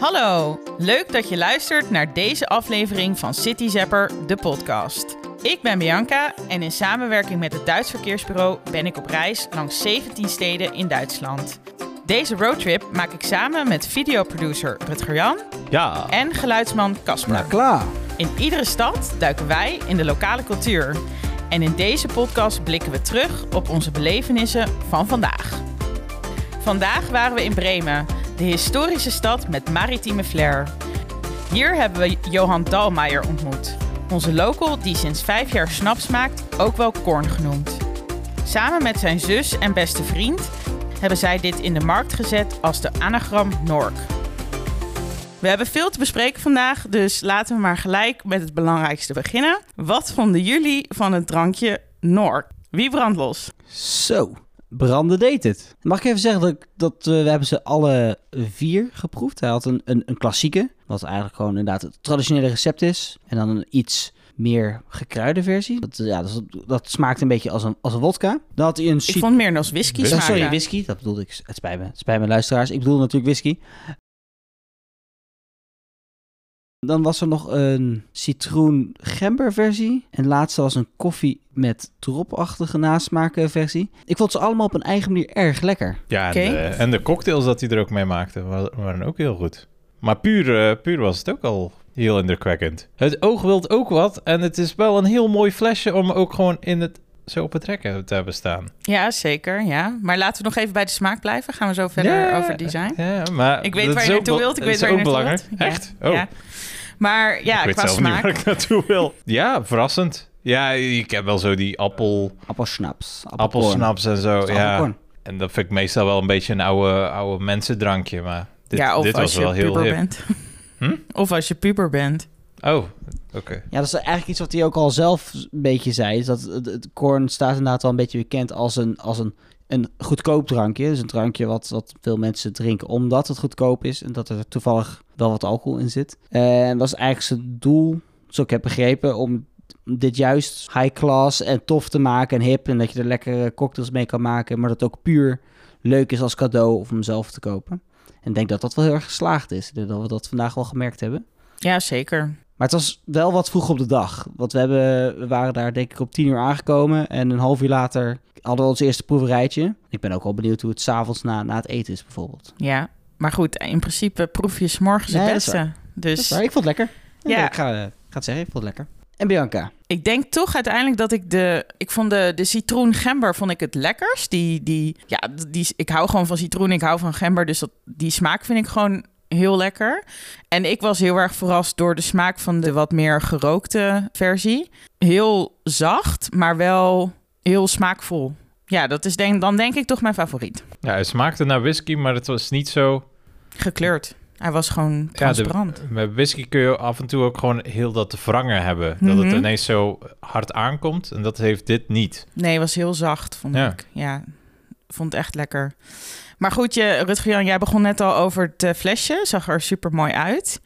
Hallo, leuk dat je luistert naar deze aflevering van City Zapper, de podcast. Ik ben Bianca en in samenwerking met het Duits Verkeersbureau ben ik op reis langs 17 steden in Duitsland. Deze roadtrip maak ik samen met videoproducer Rutger Jan Ja. en geluidsman Casper. Nou, klaar. In iedere stad duiken wij in de lokale cultuur. En in deze podcast blikken we terug op onze belevenissen van vandaag. Vandaag waren we in Bremen, de historische stad met maritieme flair. Hier hebben we Johan Dalmaier ontmoet. Onze local die sinds vijf jaar snaps maakt, ook wel Korn genoemd. Samen met zijn zus en beste vriend hebben zij dit in de markt gezet als de anagram Nork. We hebben veel te bespreken vandaag, dus laten we maar gelijk met het belangrijkste beginnen. Wat vonden jullie van het drankje Nork? Wie brandt los? Zo, branden deed het. Mag ik even zeggen dat, ik- dat eh, we hebben ze alle vier geproefd. Hij had een, een, een klassieke, wat eigenlijk gewoon inderdaad het traditionele recept is. En dan een iets meer gekruide versie. Dat, ja, dat, dat smaakt een beetje als een, als een wodka. Dan had hij een Ik vond meer als whisky smaken. sorry, whisky. Dat bedoelde ik. Het spijt me. Het spijt me, luisteraars. Ik bedoel natuurlijk whisky. Dan was er nog een citroen-gember versie. En laatste was een koffie met dropachtige nasmaken versie. Ik vond ze allemaal op een eigen manier erg lekker. Ja, en, Oké. de, en de cocktails dat hij er ook mee maakte wa- waren ook heel goed. Maar puur, eh, puur was het ook al heel indrukwekkend. Het oog wilt ook wat. En het is wel een heel mooi flesje om ook gewoon in het, zo op het rekken te hebben staan. Ja, zeker. Ja. Maar laten we nog even bij de smaak blijven. Gaan we zo verder Ja, over design. Ja, maar Ik weet dat waar je naartoe wilt. Ik weet waar je ook naartoe wilt. Ja, Echt? Oh. ja. Maar ja, ik weet qua zelf niet smaak. waar ik naartoe wil. Ja, verrassend. Ja, ik heb wel zo die appel, Appelsnaps. appelsnaps en zo. Ja. En dat vind ik meestal wel een beetje een oude, oude mensendrankje. Maar dit, ja, of dit als was je wel heel hip. bent. Hm? Of als je puber bent. Oh, oké. Ja, dat is eigenlijk iets wat hij ook al zelf een beetje zei. Is dat het, het korn staat inderdaad wel een beetje bekend als een, als een, een goedkoop drankje. Dus een drankje wat, wat veel mensen drinken omdat het goedkoop is. En dat er toevallig wel wat alcohol in zit. En dat is eigenlijk zijn doel, zo ik heb begrepen, om dit juist high class en tof te maken en hip. En dat je er lekkere cocktails mee kan maken. Maar dat het ook puur leuk is als cadeau of om zelf te kopen. En ik denk dat dat wel heel erg geslaagd is. Dat we dat vandaag wel gemerkt hebben. Ja, zeker. Maar het was wel wat vroeg op de dag. Want we, hebben, we waren daar denk ik op tien uur aangekomen. En een half uur later hadden we ons eerste proeverijtje. Ik ben ook wel benieuwd hoe het s'avonds na, na het eten is bijvoorbeeld. Ja. Maar goed, in principe proef je 's morgens Nee, het beste. Dus. Ik vond het lekker. Ja. Ja. Ik ga, eh, ga het zeggen, ik vond het lekker. En Bianca? Ik denk toch uiteindelijk dat ik de... Ik vond de, de citroen gember vond ik het lekkerst. Die, die, ja, die, ik hou gewoon van citroen, ik hou van gember. Dus dat, die smaak vind ik gewoon heel lekker. En ik was heel erg verrast door de smaak van de wat meer gerookte versie. Heel zacht, maar wel heel smaakvol. Ja, dat is denk, dan denk ik toch mijn favoriet. Ja, het smaakte naar whisky, maar het was niet zo... Gekleurd. Hij was gewoon Ja, de- transparant. met whisky kun je af en toe ook gewoon heel dat wrangen hebben. Dat Mhm. het ineens zo hard aankomt. En dat heeft dit niet. Nee, het was heel zacht, vond Ja. ik. Ja, vond echt lekker. Maar goed, je, Rutger Jan, jij begon net al over het eh, flesje. Zag er super mooi uit.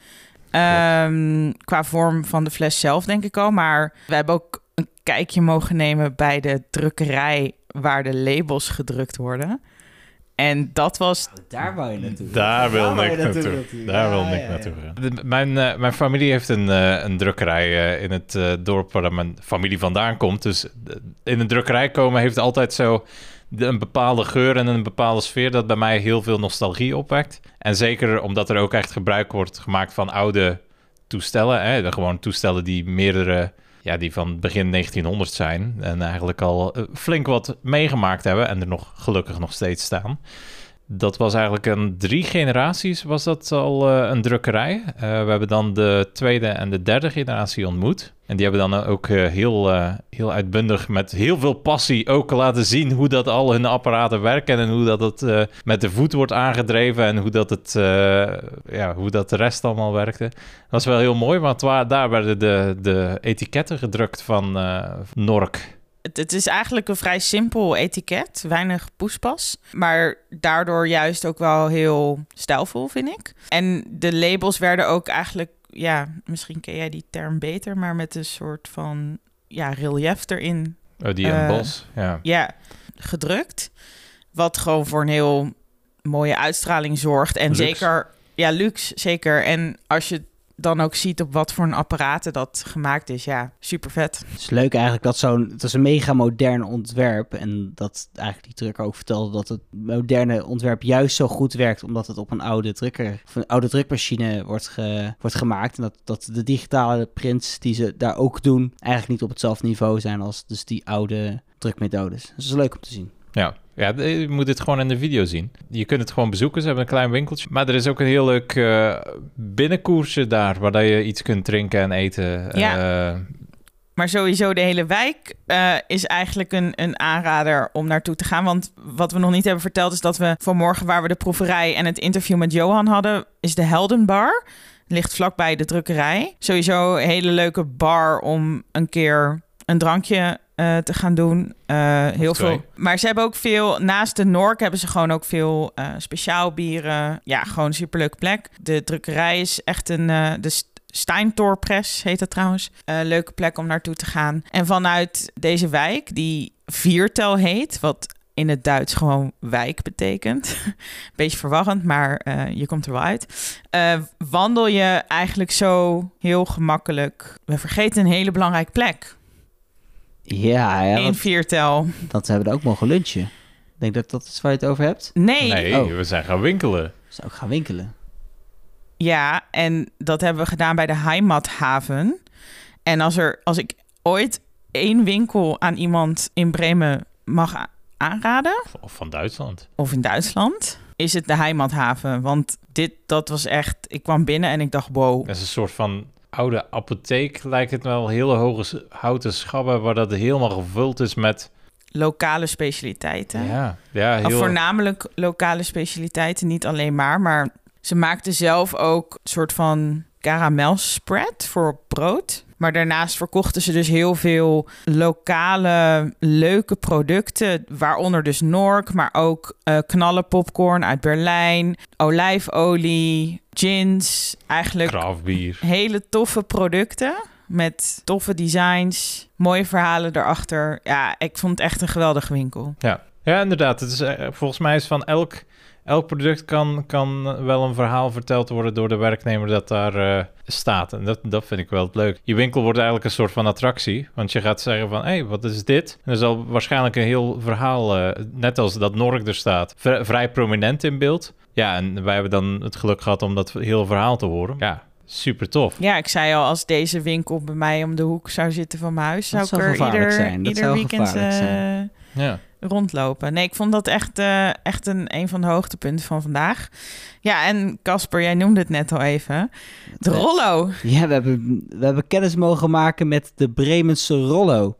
Ehm, qua vorm van de fles zelf, denk ik al. Maar we hebben ook een kijkje mogen nemen bij de drukkerij waar de labels gedrukt worden. En dat was Daar wou je naartoe. Daar wil Nick naartoe. Daar wil Nick naartoe gaan. Mijn, eh, mijn familie heeft een, eh, een drukkerij eh, in het eh, dorp waar mijn familie vandaan komt. Dus in een drukkerij komen heeft altijd zo een bepaalde geur en een bepaalde sfeer... dat bij mij heel veel nostalgie opwekt. En zeker omdat er ook echt gebruik wordt gemaakt van oude toestellen. Hè? De Gewoon toestellen die meerdere... Ja, die van begin 1900 zijn en eigenlijk al eh, flink wat meegemaakt hebben en er nog gelukkig nog steeds staan. Dat was eigenlijk een drie generaties was dat al eh, een drukkerij. Eh, we hebben dan de tweede en de derde generatie ontmoet. En die hebben dan ook eh, heel, heel uitbundig met heel veel passie ook laten zien hoe dat al hun apparaten werken en hoe dat het met de voet wordt aangedreven en hoe dat, het, ja, hoe dat de rest allemaal werkte. Dat was wel heel mooi, want daar werden de, de etiketten gedrukt van Nork. Het, het is eigenlijk een vrij simpel etiket. Weinig poespas. Maar daardoor juist ook wel heel stijlvol, vind ik. En de labels werden ook eigenlijk... Ja, misschien ken jij die term beter... maar met een soort van ja, relief erin Oh, die een bos, ja. ja, gedrukt. Wat gewoon voor een heel mooie uitstraling zorgt. En Luxe. zeker Ja, luxe, zeker. En als je dan ook ziet op wat voor een apparaten dat gemaakt is. Ja, super vet. Het is leuk eigenlijk dat zo'n... Het is een mega modern ontwerp. En dat eigenlijk die drukker ook vertelde dat het moderne ontwerp juist zo goed werkt. Omdat het op een oude drukker, of oude drukmachine wordt, wordt gemaakt. En dat, dat de digitale prints die ze daar ook doen eigenlijk niet op hetzelfde niveau zijn als dus die oude drukmethodes. Dus dat is leuk om te zien. Ja, ja, je moet dit gewoon in de video zien. Je kunt het gewoon bezoeken. Ze hebben een klein winkeltje. Maar er is ook een heel leuk uh, binnenkoersje daar... waar je iets kunt drinken en eten. Ja. Uh, maar sowieso de hele wijk uh, is eigenlijk een, een aanrader om naartoe te gaan. Want wat we nog niet hebben verteld is dat we vanmorgen... waar we de proeverij en het interview met Johan hadden... is de Heldenbar. Ligt vlakbij de drukkerij. Sowieso een hele leuke bar om een keer een drankje uh, te gaan doen. Uh, heel veel. Maar ze hebben ook veel, naast de Nork hebben ze gewoon ook veel uh, speciaal bieren. Ja, gewoon een superleuke plek. De drukkerij is echt een, de Steintorpress heet dat trouwens. leuke plek om naartoe te gaan. En vanuit deze wijk, die Viertel heet, wat in het Duits gewoon wijk betekent. Beetje verwarrend, maar uh, je komt er wel uit. Uh, wandel je eigenlijk zo heel gemakkelijk. We vergeten een hele belangrijke plek. Ja, ja. In viertel. Dat hebben we ook mogen lunchen. Denk dat dat is waar je het over hebt? Nee. Nee, oh. we zijn gaan winkelen. Zou ik gaan winkelen? Ja, en dat hebben we gedaan bij de Heimathaven. En als, er, als ik ooit één winkel aan iemand in Bremen mag aanraden... Of van Duitsland. Of in Duitsland, is het de Heimathaven. Want dit, dat was echt... Ik kwam binnen en ik dacht, wow. Dat is een soort van oude apotheek lijkt het wel. Hele hoge houten schabben waar dat helemaal gevuld is met... Lokale specialiteiten. Ja, ja heel... Voornamelijk lokale specialiteiten, niet alleen maar. Maar ze maakten zelf ook een soort van spread voor brood. Maar daarnaast verkochten ze dus heel veel lokale leuke producten. Waaronder dus Nork, maar ook uh, knallenpopcorn uit Berlijn. Olijfolie, gins. Eigenlijk Kraftbier. hele toffe producten. Met toffe designs, mooie verhalen erachter. Ja, ik vond het echt een geweldige winkel. Ja, ja inderdaad. Het is, uh, volgens mij is van elk elk product kan, kan wel een verhaal verteld worden door de werknemer dat daar uh, staat. En dat, dat vind ik wel het leuk. Je winkel wordt eigenlijk een soort van attractie. Want je gaat zeggen van, hé, hey, wat is dit? En er zal waarschijnlijk een heel verhaal, uh, net als dat Nork er staat, vrij prominent in beeld. Ja, en wij hebben dan het geluk gehad om dat hele verhaal te horen. Ja, super tof. Ja, ik zei al, als deze winkel bij mij om de hoek zou zitten van mijn huis, zou ik er ieder, zijn. Dat ieder weekend uh, ja rondlopen. Nee, ik vond dat echt, uh, echt een, een van de hoogtepunten van vandaag. Ja, en Casper, jij noemde het net al even. De Rollo. Ja, we hebben, we hebben kennis mogen maken met de Bremense Rollo.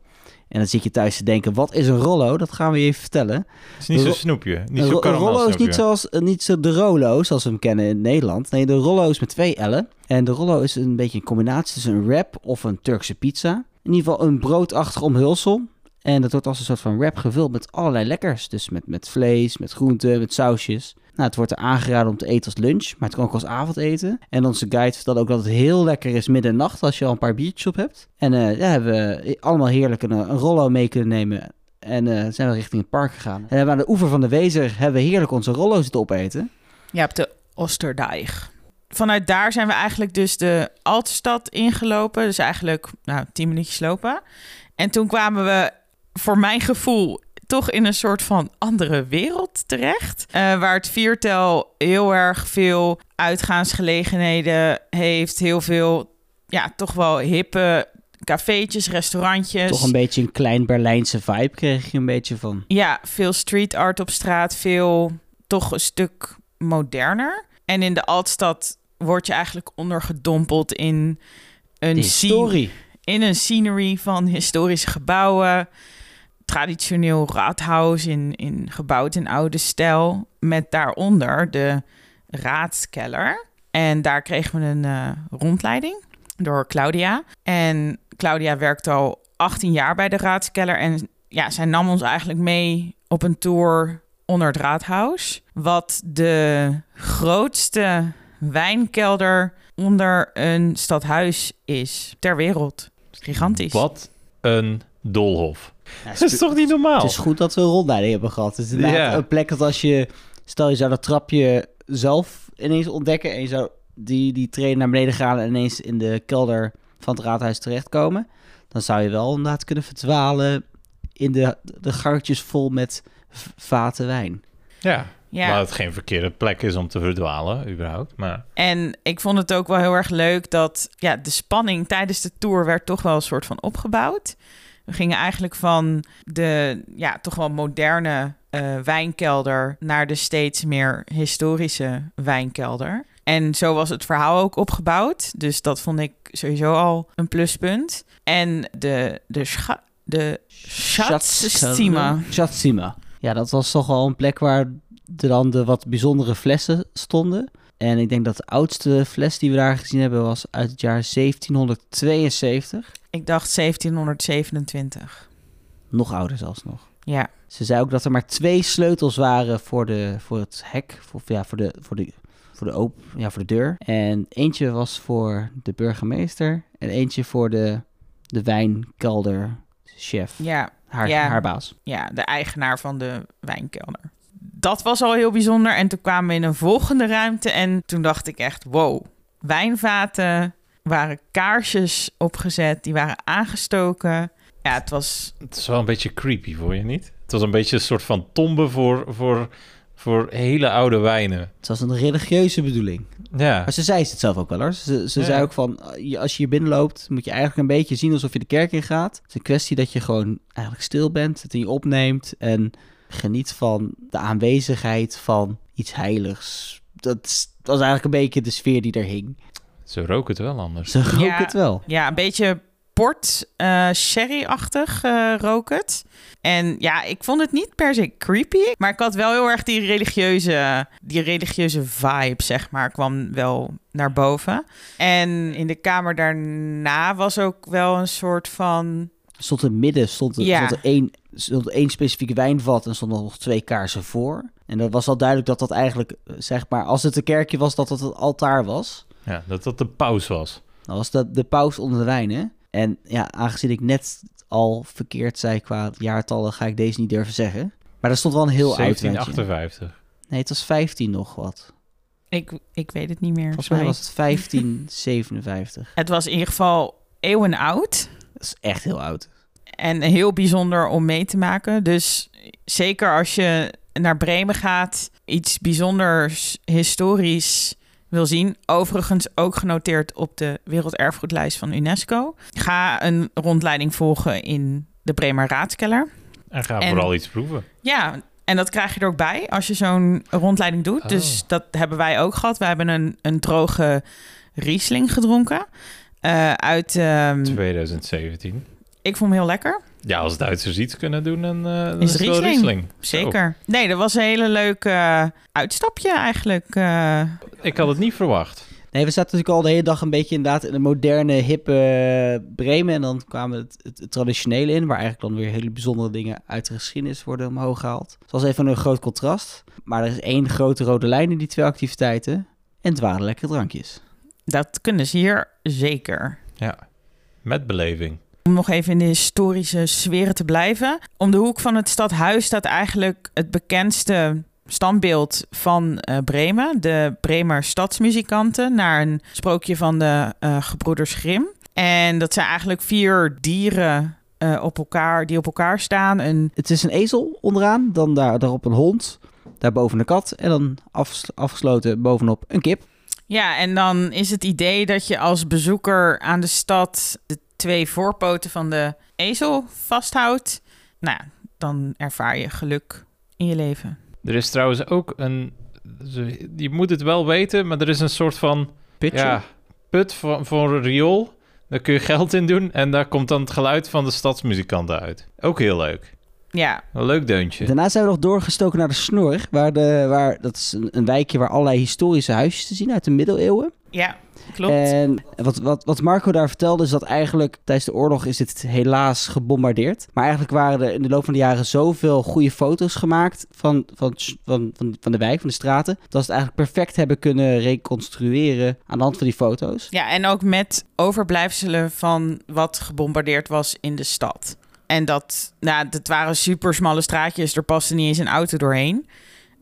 En dan zit je thuis te denken, wat is een Rollo? Dat gaan we je even vertellen. Het is niet zo'n snoepje. Niet zo een Rollo is niet, zoals, eh, niet zo de Rollo, zoals we hem kennen in Nederland. Nee, de Rollo is met twee L'en. En de Rollo is een beetje een combinatie tussen een wrap of een Turkse pizza. In ieder geval een broodachtig omhulsel. En dat wordt als een soort van wrap gevuld met allerlei lekkers. Dus met, met vlees, met groenten, met sausjes. Nou, het wordt er aangeraden om te eten als lunch, maar het kan ook als avondeten. En onze guide vertelt ook dat het heel lekker is midden nacht als je al een paar biertjes op hebt. En uh, ja, hebben we allemaal heerlijk een, rollo mee kunnen nemen. En uh, zijn we richting het park gegaan. En we aan de oever van de Wezer hebben we heerlijk onze rollo's zitten opeten. Ja, op de Osterdeig. Vanuit daar zijn we eigenlijk dus de Altstad ingelopen. Dus eigenlijk nou, tien minuutjes lopen. En toen kwamen we voor mijn gevoel toch in een soort van andere wereld terecht. Uh, waar het viertel heel erg veel uitgaansgelegenheden heeft. Heel veel, ja, toch wel hippe cafeetjes, restaurantjes. Toch een beetje een klein Berlijnse vibe kreeg je een beetje van. Ja, veel street art op straat. Veel toch een stuk moderner. En in de Altstad word je eigenlijk ondergedompeld in een historie. In een scenery van historische gebouwen traditioneel raadhuis in, in gebouwd in oude stijl. Met daaronder de raadskeller. En daar kregen we een uh, rondleiding door Claudia. En Claudia werkt al 18 jaar bij de raadskeller. En ja, zij nam ons eigenlijk mee op een tour onder het raadhuis. Wat de grootste wijnkelder onder een stadhuis is ter wereld. Gigantisch. Wat een dat is toch niet normaal? Het is goed dat we een rondleiding hebben gehad. Het is inderdaad een plek dat als je... Stel je zou dat trapje zelf ineens ontdekken en je zou die, die train naar beneden gaan en ineens in de kelder van het raadhuis terechtkomen, dan zou je wel inderdaad kunnen verdwalen in de, de gangetjes vol met vaten wijn. Ja, ja. Maar het geen verkeerde plek is om te verdwalen, überhaupt. Maar... En ik vond het ook wel heel erg leuk dat ja, de spanning tijdens de tour werd toch wel een soort van opgebouwd. We gingen eigenlijk van de ja, toch wel moderne uh, wijnkelder naar de steeds meer historische wijnkelder. En zo was het verhaal ook opgebouwd. Dus dat vond ik sowieso al een pluspunt. En de, de, scha de. Ja, dat was toch wel een plek waar dan de wat bijzondere flessen stonden. En ik denk dat de oudste fles die we daar gezien hebben was uit het jaar 1772. Ik dacht 1727. Nog ouder zelfs nog. Ja. Ze zei ook dat er maar twee sleutels waren voor, de, voor het hek, voor, ja, voor, de, voor, de, voor, de open, ja, voor de deur. En eentje was voor de burgemeester en eentje voor de, de wijnkelderchef. Ja. Haar, ja. haar baas. Ja, de eigenaar van de wijnkelder dat was al heel bijzonder. En toen kwamen we in een volgende ruimte en toen dacht ik echt, wow, wijnvaten waren kaarsjes opgezet, die waren aangestoken. Ja, het was... Het is wel een beetje creepy, voor je niet? Het was een beetje een soort van tombe voor, voor, voor hele oude wijnen. Het was een religieuze bedoeling. Ja. Maar ze zei het zelf ook wel hoor. Ze, ze zei ook van, als je hier binnenloopt, moet je eigenlijk een beetje zien alsof je de kerk in gaat. Het is een kwestie dat je gewoon eigenlijk stil bent, het in je opneemt en geniet van de aanwezigheid van iets heiligs. Dat was eigenlijk een beetje de sfeer die er hing. Ze rook het wel anders. Ze rook het wel. Ja, een beetje port, uh, sherry-achtig uh, rook het. En ja, ik vond het niet per se creepy. Maar ik had wel heel erg die religieuze, die religieuze vibe, zeg maar, kwam wel naar boven. En in de kamer daarna was ook wel een soort van stond in het midden stond er, ja. stond er één, stond één specifieke wijnvat en stonden nog twee kaarsen voor. En dat was al duidelijk dat dat eigenlijk, eh, zeg maar, als het een kerkje was, dat dat het altaar was. Ja, dat dat de paus was. Dat was dat de paus onder de wijn, hè? En ja, aangezien ik net al verkeerd zei qua jaartallen, ga ik deze niet durven zeggen. Maar er stond wel een heel 1758. oud Nee, het was 15 nog wat. Ik, ik weet het niet meer. Volgens mij was het 1557. het was in ieder geval eeuwen oud. Dat is echt heel oud. En heel bijzonder om mee te maken. Dus zeker als je naar Bremen gaat, iets bijzonders historisch wil zien. Overigens ook genoteerd op de werelderfgoedlijst van UNESCO. Ga een rondleiding volgen in de Bremer Raadskeller. En ga vooral iets proeven. Ja, en dat krijg je er ook bij als je zo'n rondleiding doet. Dus oh. dat hebben wij ook gehad. We hebben een, een droge Riesling gedronken. Uh, uit... Um, ehm, 2017. Ik vond hem heel lekker. Ja, als Duitsers iets kunnen doen, dan, uh, is het Riesling. Riesling. Zeker. Nee, dat was een hele leuke uh, uitstapje eigenlijk. Uh. Ik had het niet verwacht. Nee, we zaten natuurlijk al de hele dag een beetje inderdaad in een moderne, hippe Bremen. En dan kwamen het, het, traditionele in, waar eigenlijk dan weer hele bijzondere dingen uit de geschiedenis worden omhoog gehaald. Het was even een groot contrast. Maar er is één grote rode lijn in die twee activiteiten. En het waren lekkere drankjes. Dat kunnen ze hier zeker. Ja, met beleving. Om nog even in de historische sferen te blijven. Om de hoek van het stadhuis staat eigenlijk het bekendste standbeeld van uh, Bremen. De Bremer stadsmuzikanten naar een sprookje van de uh, gebroeders Grimm. En dat zijn eigenlijk vier dieren uh, op elkaar, die op elkaar staan. Een... Het is een ezel onderaan, dan daar, daarop een hond, daarboven een kat en dan afgesloten bovenop een kip. Ja, en dan is het idee dat je als bezoeker aan de stad de twee voorpoten van de ezel vasthoudt, nou, dan ervaar je geluk in je leven. Er is trouwens ook een. Je moet het wel weten, maar er is een soort van. Ja, put voor, voor een riool. Daar kun je geld in doen en daar komt dan het geluid van de stadsmuzikanten uit. Ook heel leuk. Ja. Een leuk deuntje. Daarna zijn we nog doorgestoken naar de Snor, waar de, waar, dat is een, een wijkje waar allerlei historische huisjes te zien uit de middeleeuwen. Ja, klopt. En wat, wat, wat Marco daar vertelde is dat eigenlijk tijdens de oorlog is dit helaas gebombardeerd. Maar eigenlijk waren er in de loop van de jaren zoveel goede foto's gemaakt van, van, van, van, van de wijk, van de straten. Dat ze het eigenlijk perfect hebben kunnen reconstrueren aan de hand van die foto's. Ja, en ook met overblijfselen van wat gebombardeerd was in de stad. En dat, nou, dat waren super smalle straatjes, er paste niet eens een auto doorheen.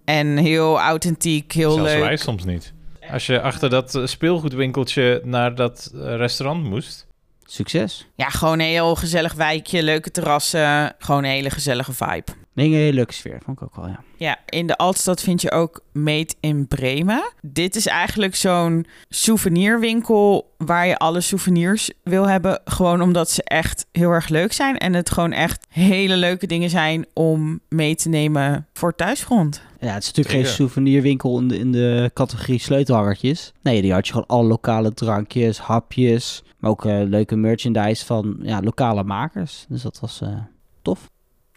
En heel authentiek, heel Zelfs leuk. wij soms niet. Als je achter dat eh, speelgoedwinkeltje naar dat eh, restaurant moest. Succes. Ja, gewoon een heel gezellig wijkje, leuke terrassen. Gewoon een hele gezellige vibe. Nee, een hele leuke sfeer. Vond ik ook wel, ja. Ja, in de Altstad vind je ook Meet in Bremen. Dit is eigenlijk zo'n souvenirwinkel waar je alle souvenirs wil hebben. Gewoon omdat ze echt heel erg leuk zijn. En het gewoon echt hele leuke dingen zijn om mee te nemen voor thuisgrond. Ja, het is natuurlijk geen souvenirwinkel in de, in de categorie sleutelhangertjes. Nee, die had je gewoon alle lokale drankjes, hapjes. Maar ook eh, leuke merchandise van ja, lokale makers. Dus dat was eh, tof.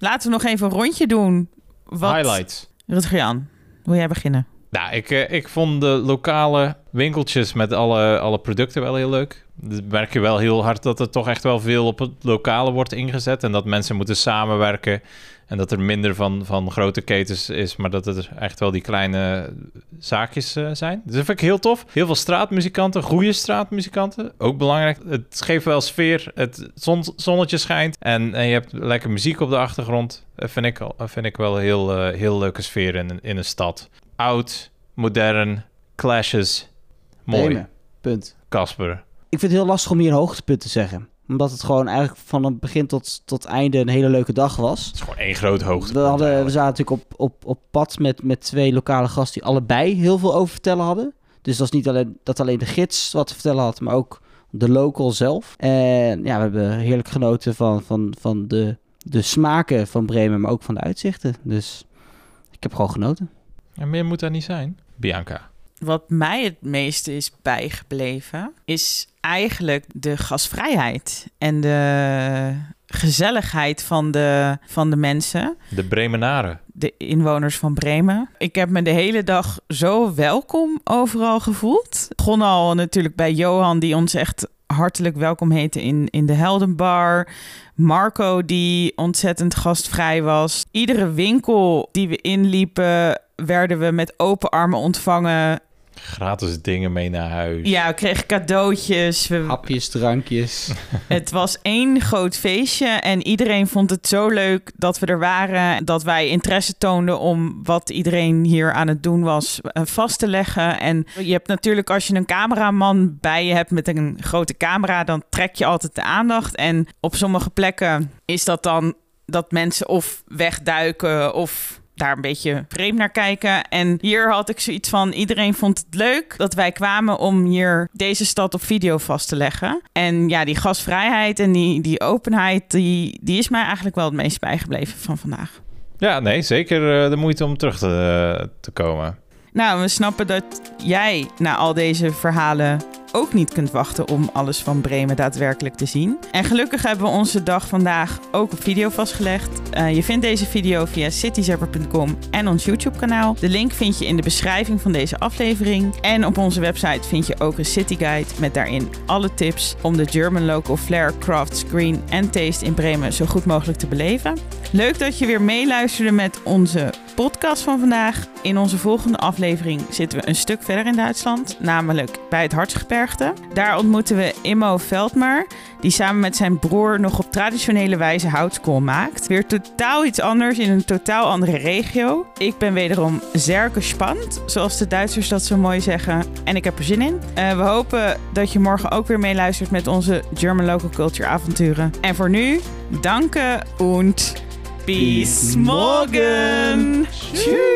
Laten we nog even een rondje doen. Wat... Highlights. Rutger-Jan, wil jij beginnen? Nou, ik, eh, ik vond de lokale winkeltjes met alle, alle producten wel heel leuk. Dan merk je wel heel hard dat er toch echt wel veel op het lokale wordt ingezet. En dat mensen moeten samenwerken. En dat er minder van, van grote ketens is, maar dat er echt wel die kleine zaakjes eh, zijn. Dus dat vind ik heel tof. Heel veel straatmuzikanten, goede straatmuzikanten. Ook belangrijk. Het geeft wel sfeer. Het zon, zonnetje schijnt. En, en je hebt lekker muziek op de achtergrond. Dat vind ik, vind ik wel een heel, eh, heel leuke sfeer in, in een stad. Oud, modern, clashes. Mooi. Punt. Casper. Ik vind het heel lastig om hier een hoogtepunt te zeggen. Omdat het gewoon eigenlijk van het begin tot, tot einde een hele leuke dag was. Het is gewoon één groot hoogte. We, hadden, we zaten natuurlijk op, op, op pad met, met twee lokale gasten die allebei heel veel over vertellen hadden. Dus dat is niet alleen dat alleen de gids wat te vertellen had, maar ook de local zelf. En ja, we hebben heerlijk genoten van, van, van de, de smaken van Bremen, maar ook van de uitzichten. Dus ik heb gewoon genoten. En meer moet daar niet zijn. Bianca. Wat mij het meeste is bijgebleven, is eigenlijk de gasvrijheid en de gezelligheid van de, van de mensen, De Bremenaren. de inwoners van Bremen. Ik heb me de hele dag zo welkom overal gevoeld. Het begon al natuurlijk bij Johan, die ons echt hartelijk welkom heette in, in de Heldenbar. Marco, die ontzettend gastvrij was. Iedere winkel die we inliepen, werden we met open armen ontvangen. Gratis dingen mee naar huis. Ja, we kregen cadeautjes. We, Hapjes, drankjes. het was één groot feestje en iedereen vond het zo leuk dat we er waren. Dat wij interesse toonden om wat iedereen hier aan het doen was eh, vast te leggen. En je hebt natuurlijk als je een cameraman bij je hebt met een grote camera, dan trek je altijd de aandacht. En op sommige plekken is dat dan dat mensen of wegduiken of daar een beetje vreemd naar kijken. En hier had ik zoiets van: iedereen vond het leuk dat wij kwamen om hier deze stad op video vast te leggen. En ja, die gasvrijheid en die, die openheid, die, die is mij eigenlijk wel het meest bijgebleven van vandaag. Ja, nee, zeker eh, de moeite om terug te, te komen. Nou, we snappen dat jij na al deze verhalen ook niet kunt wachten om alles van Bremen daadwerkelijk te zien. En gelukkig hebben we onze dag vandaag ook op video vastgelegd. Eh, je vindt deze video via cityzapper.com en ons YouTube kanaal. De link vind je in de beschrijving van deze aflevering. En op onze website vind je ook een city guide met daarin alle tips om de German local flair, crafts, green en taste in Bremen zo goed mogelijk te beleven. Leuk dat je weer meeluisterde met onze podcast van vandaag. In onze volgende aflevering zitten we een stuk verder in Duitsland, namelijk bij het Hartsgebergte. Daar ontmoeten we Immo Veldmer, die samen met zijn broer nog op traditionele wijze houtskool maakt. Weer totaal iets anders in een totaal andere regio. Ik ben wederom zeer gespannen, zoals de Duitsers dat zo mooi zeggen. En ik heb er zin in. Eh, we hopen dat je morgen ook weer meeluistert met onze German Local Culture avonturen. En voor nu, danke und Bis morgen. Tschüss.